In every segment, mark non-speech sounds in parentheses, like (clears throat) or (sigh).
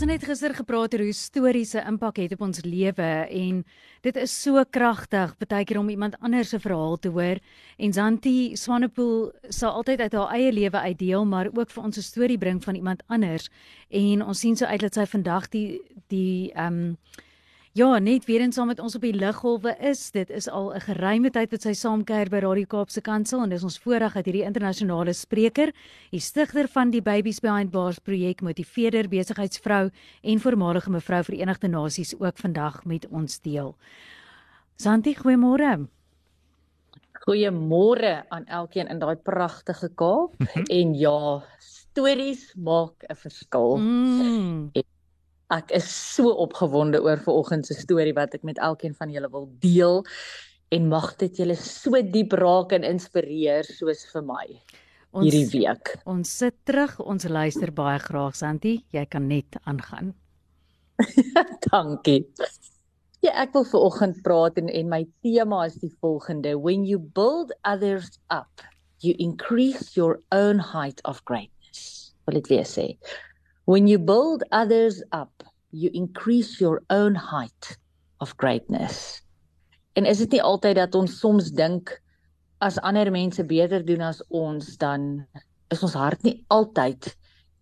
Ons het gister gepraat oor hoe stories 'n impak het op ons lewe en dit is so kragtig baie keer om iemand anders se verhaal te hoor en Zanti Swanepoel sal altyd uit haar eie lewe uitdeel maar ook vir ons 'n storie bring van iemand anders en ons sien so uit dat sy vandag die die ehm um, Ja, net weer eens saam met ons op die liggolwe is. Dit is al 'n geruime tyd wat sy saamkuier by Radio Kaapse Kansel en dis ons voorreg dat hierdie internasionale spreker, die stigter van die Babies Behind Bars projek, motiveerder, besigheidsvrou en voormalige mevrou Verenigde Nasies ook vandag met ons deel. Santi, goeiemôre. Goeiemôre aan elkeen in daai pragtige Kaap en ja, stories maak 'n verskil. Mm. Ek is so opgewonde oor vanoggend se storie wat ek met elkeen van julle wil deel en mag dit julle so diep raak en inspireer soos vir my ons, hierdie week. Ons sit terug, ons luister baie graag Santi, jy kan net aangaan. (laughs) Dankie. Ja, ek wil vanoggend praat en en my tema is die volgende: When you build others up, you increase your own height of greatness. Wil dit weer sê? When you build others up, you increase your own height of greatness. En is dit nie altyd dat ons soms dink as ander mense beter doen as ons dan is ons hart nie altyd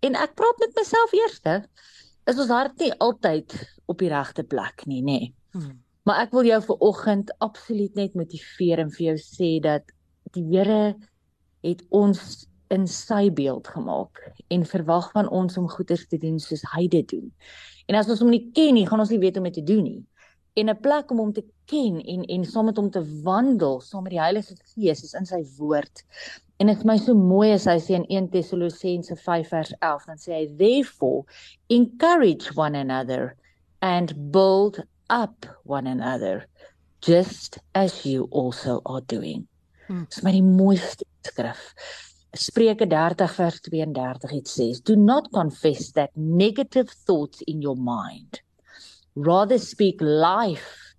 en ek praat met myself eerste is ons hart nie altyd op die regte plek nie nê. Nee. Hmm. Maar ek wil jou vir oggend absoluut net motiveer en vir jou sê dat die Here het ons in sy beeld gemaak en verwag van ons om goeders te doen soos hy dit doen. En as ons hom nie ken nie, gaan ons nie weet hoe om dit te doen nie. En 'n plek om hom te ken en en saam met hom te wandel, saam met die Heilige Gees is in sy woord. En dit is my so mooi as hy sê in 1 Tessalonisense 5 vers 11, dan sê hy therefore encourage one another and build up one another just as you also are doing. Hmm. Dis my die mooiste skrif. Spreuke 30 vers 32 it says do not confess that negative thoughts in your mind rather speak life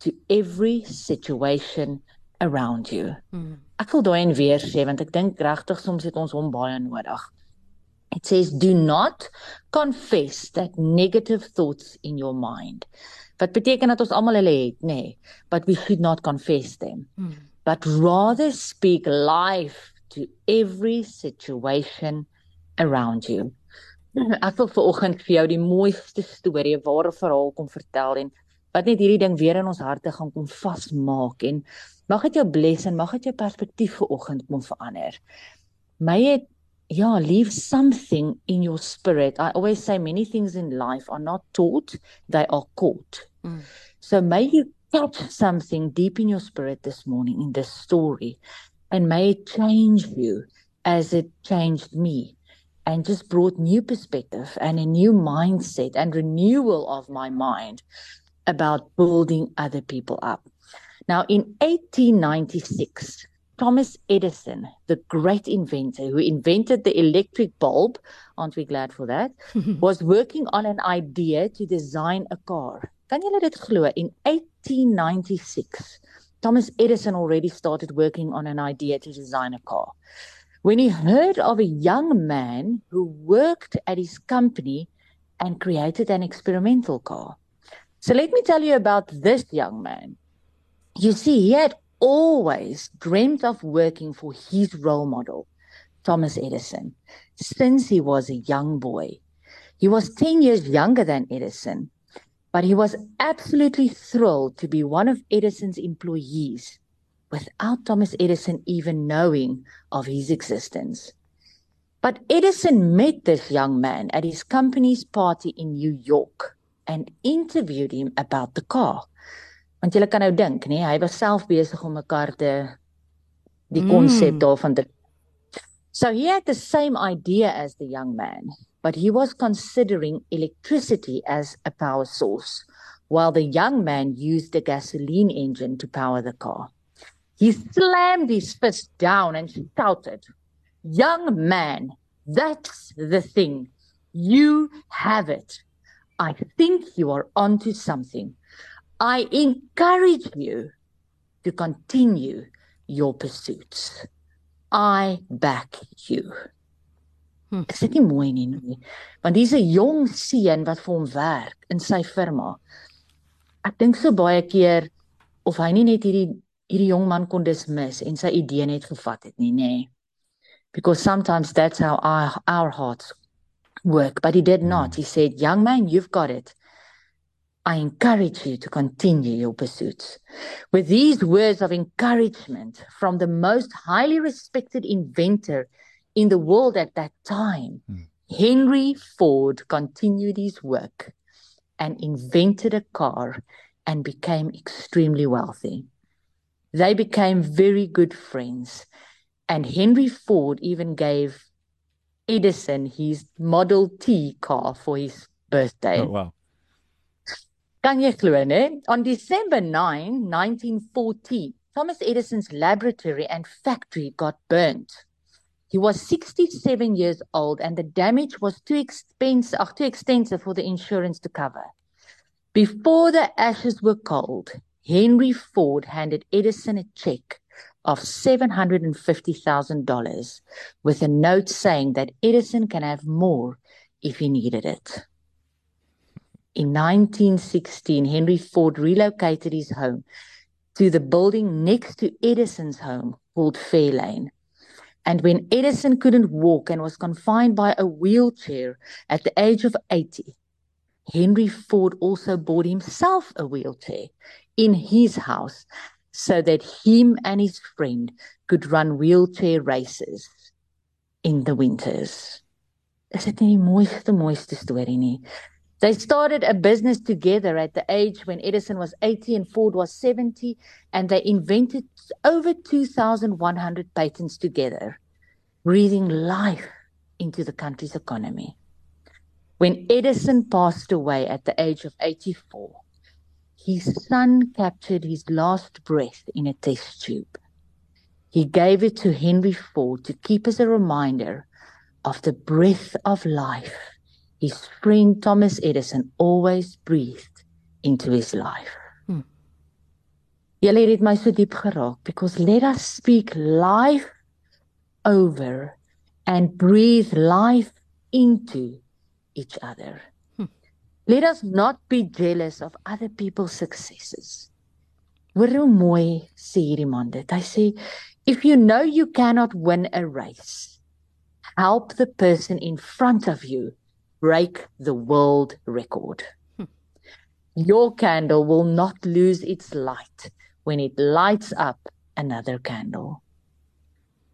to every situation around you. Mm. Ek wil daai weer sê want ek dink regtig soms het ons hom baie nodig. It says do not confess that negative thoughts in your mind. Wat beteken dat ons almal hulle het, nê? Nee, but we should not confess them. Mm. But rather speak life to every situation around you. (clears throat) Ek wil vanoggend vir jou die mooiste storie, 'n ware verhaal kom vertel en wat net hierdie ding weer in ons harte gaan kom vasmaak en mag dit jou bless en mag dit jou perspektief vanoggend kom verander. My het ja, leave something in your spirit. I always say many things in life are not taught, they are caught. Mm. So may you catch something deep in your spirit this morning in this story and may it change you as it changed me and just brought new perspective and a new mindset and renewal of my mind about building other people up. Now, in 1896, Thomas Edison, the great inventor who invented the electric bulb, aren't we glad for that, (laughs) was working on an idea to design a car. Kan julle dit glo? In 1896, Thomas Edison already started working on an idea to design a car. When he heard of a young man who worked at his company and created an experimental car. So let me tell you about this young man. You see, he had always dreamed of working for his role model, Thomas Edison, since he was a young boy. He was 10 years younger than Edison, but he was absolutely thrilled to be one of Edison's employees without Thomas Edison even knowing of his existence. But Edison met this young man at his company's party in New York and interviewed him about the car. Want jy kan nou dink, nee, hy was self besig om 'n kar te die konsep mm. daarvan te So he had the same idea as the young man. But he was considering electricity as a power source, while the young man used a gasoline engine to power the car. He slammed his fist down and shouted, Young man, that's the thing. You have it. I think you are onto something. I encourage you to continue your pursuits. I back you. Hm. Is dit nie mooi nie nie? Want dis 'n jong seun wat vir hom werk in sy firma. Ek dink so baie keer of hy nie net hierdie hierdie jong man kon dismiss en sy idee net gevat het nie, nê. Nee. Because sometimes that's how our our hearts work, but he did not. He said, "Young man, you've got it. I encourage you to continue your pursuits. With these words of encouragement from the most highly respected inventor in the world at that time, mm. Henry Ford continued his work and invented a car and became extremely wealthy. They became very good friends. And Henry Ford even gave Edison his Model T car for his birthday. Oh, wow. Kan jy glo, né? On December 9, 1914, Thomas Edison's laboratory and factory got burnt. He was 67 years old and the damage was too expensive, uh, too extensive for the insurance to cover. Before the ashes were cold, Henry Ford handed Edison a check of $750,000 with a note saying that Edison can have more if he needed it. In 1916, Henry Ford relocated his home to the building next to Edison's home called Fairlane. And when Edison couldn't walk and was confined by a wheelchair at the age of 80, Henry Ford also bought himself a wheelchair in his house so that him and his friend could run wheelchair races in the winters. Is dit nie die mooiste mooiste storie nie? They started a business together at the age when Edison was 80 and Ford was 70, and they invented over 2,100 patents together, breathing life into the country's economy. When Edison passed away at the age of 84, his son captured his last breath in a test tube. He gave it to Henry Ford to keep as a reminder of the breath of life his friend Thomas Edison always breathed into his life. Hmm. Julle het my so diep geraak because let us speak life over and breathe life into each other. Hmm. Let us not be jealous of other people's successes. Hoor hoe mooi sê hierdie man dit. Hy sê if you know you cannot win a race, help the person in front of you break the world record. Your candle will not lose its light when it lights up another candle.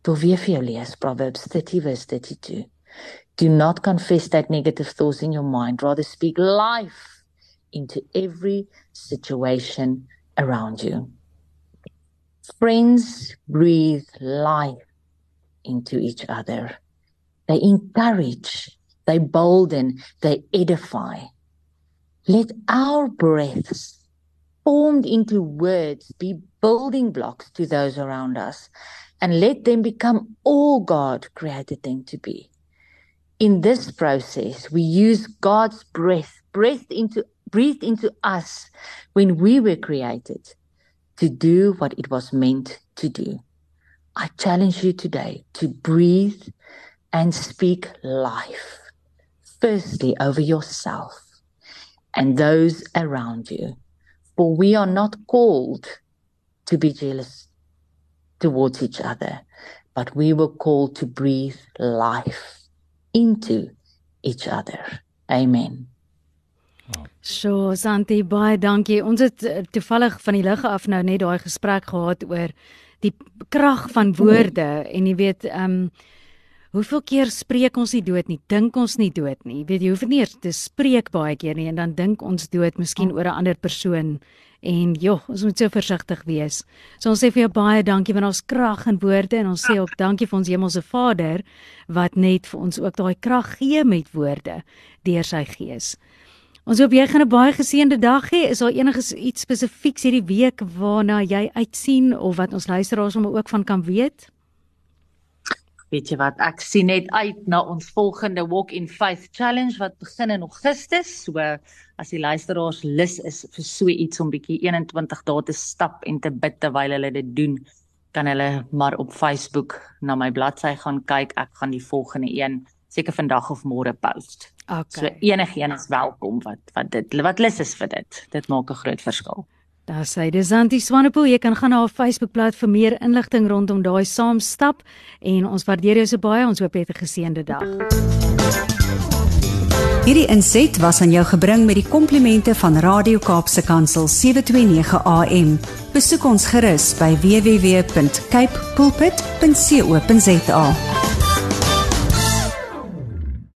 Proverbs 30 verse 32. Do not confess that negative thoughts in your mind, rather speak life into every situation around you. Friends breathe life into each other. They encourage they bolden, they edify. Let our breaths, formed into words, be building blocks to those around us, and let them become all God created them to be. In this process, we use God's breath, breath into, breathed into us when we were created to do what it was meant to do. I challenge you today to breathe and speak life firstly over yourself and those around you. For we are not called to be jealous towards each other, but we were called to breathe life into each other. Amen. So Santi baie dankie. Ons het eh, toevallig van die lig af nou net daai gesprek gehad oor die krag van woorde en jy weet ehm um, Hoeveel keer spreek ons nie dood nie, dink ons nie dood nie. Weet jy hoef nie eers te spreek baie keer nie en dan dink ons dood miskien oor 'n ander persoon. En joh, ons moet so versigtig wees. So ons sê vir jou baie dankie want ons krag in woorde en ons sê ook dankie vir ons hemelse Vader wat net vir ons ook daai krag gee met woorde deur sy gees. Ons hoop jy gaan 'n baie geseënde dag hê. Is daar enigiets iets spesifieks hierdie week waarna jy uitsien of wat ons luisteraars sommer ook van kan weet? Weet jy wat, ek sien net uit na ons volgende Walk in Faith Challenge wat begin in Augustus. So as die luisteraars lus is vir so iets om bietjie 21 dae te stap en te bid terwyl hulle dit doen, kan hulle maar op Facebook na my bladsy gaan kyk. Ek gaan die volgende een seker vandag of môre post. Okay. So enigiemand is welkom wat wat dit wat lus is vir dit. Dit maak 'n groot verskil. Daar sê dis Antie Swanepoel, jy kan gaan na haar Facebookblad vir meer inligting rondom daai saamstap en ons waardeer jou so baie. Ons hoop jy het 'n geseënde dag. Hierdie inset was aan jou gebring met die komplimente van Radio Kaapse Kansel 729 AM. Besoek ons gerus by www.cape pulpit.co.za.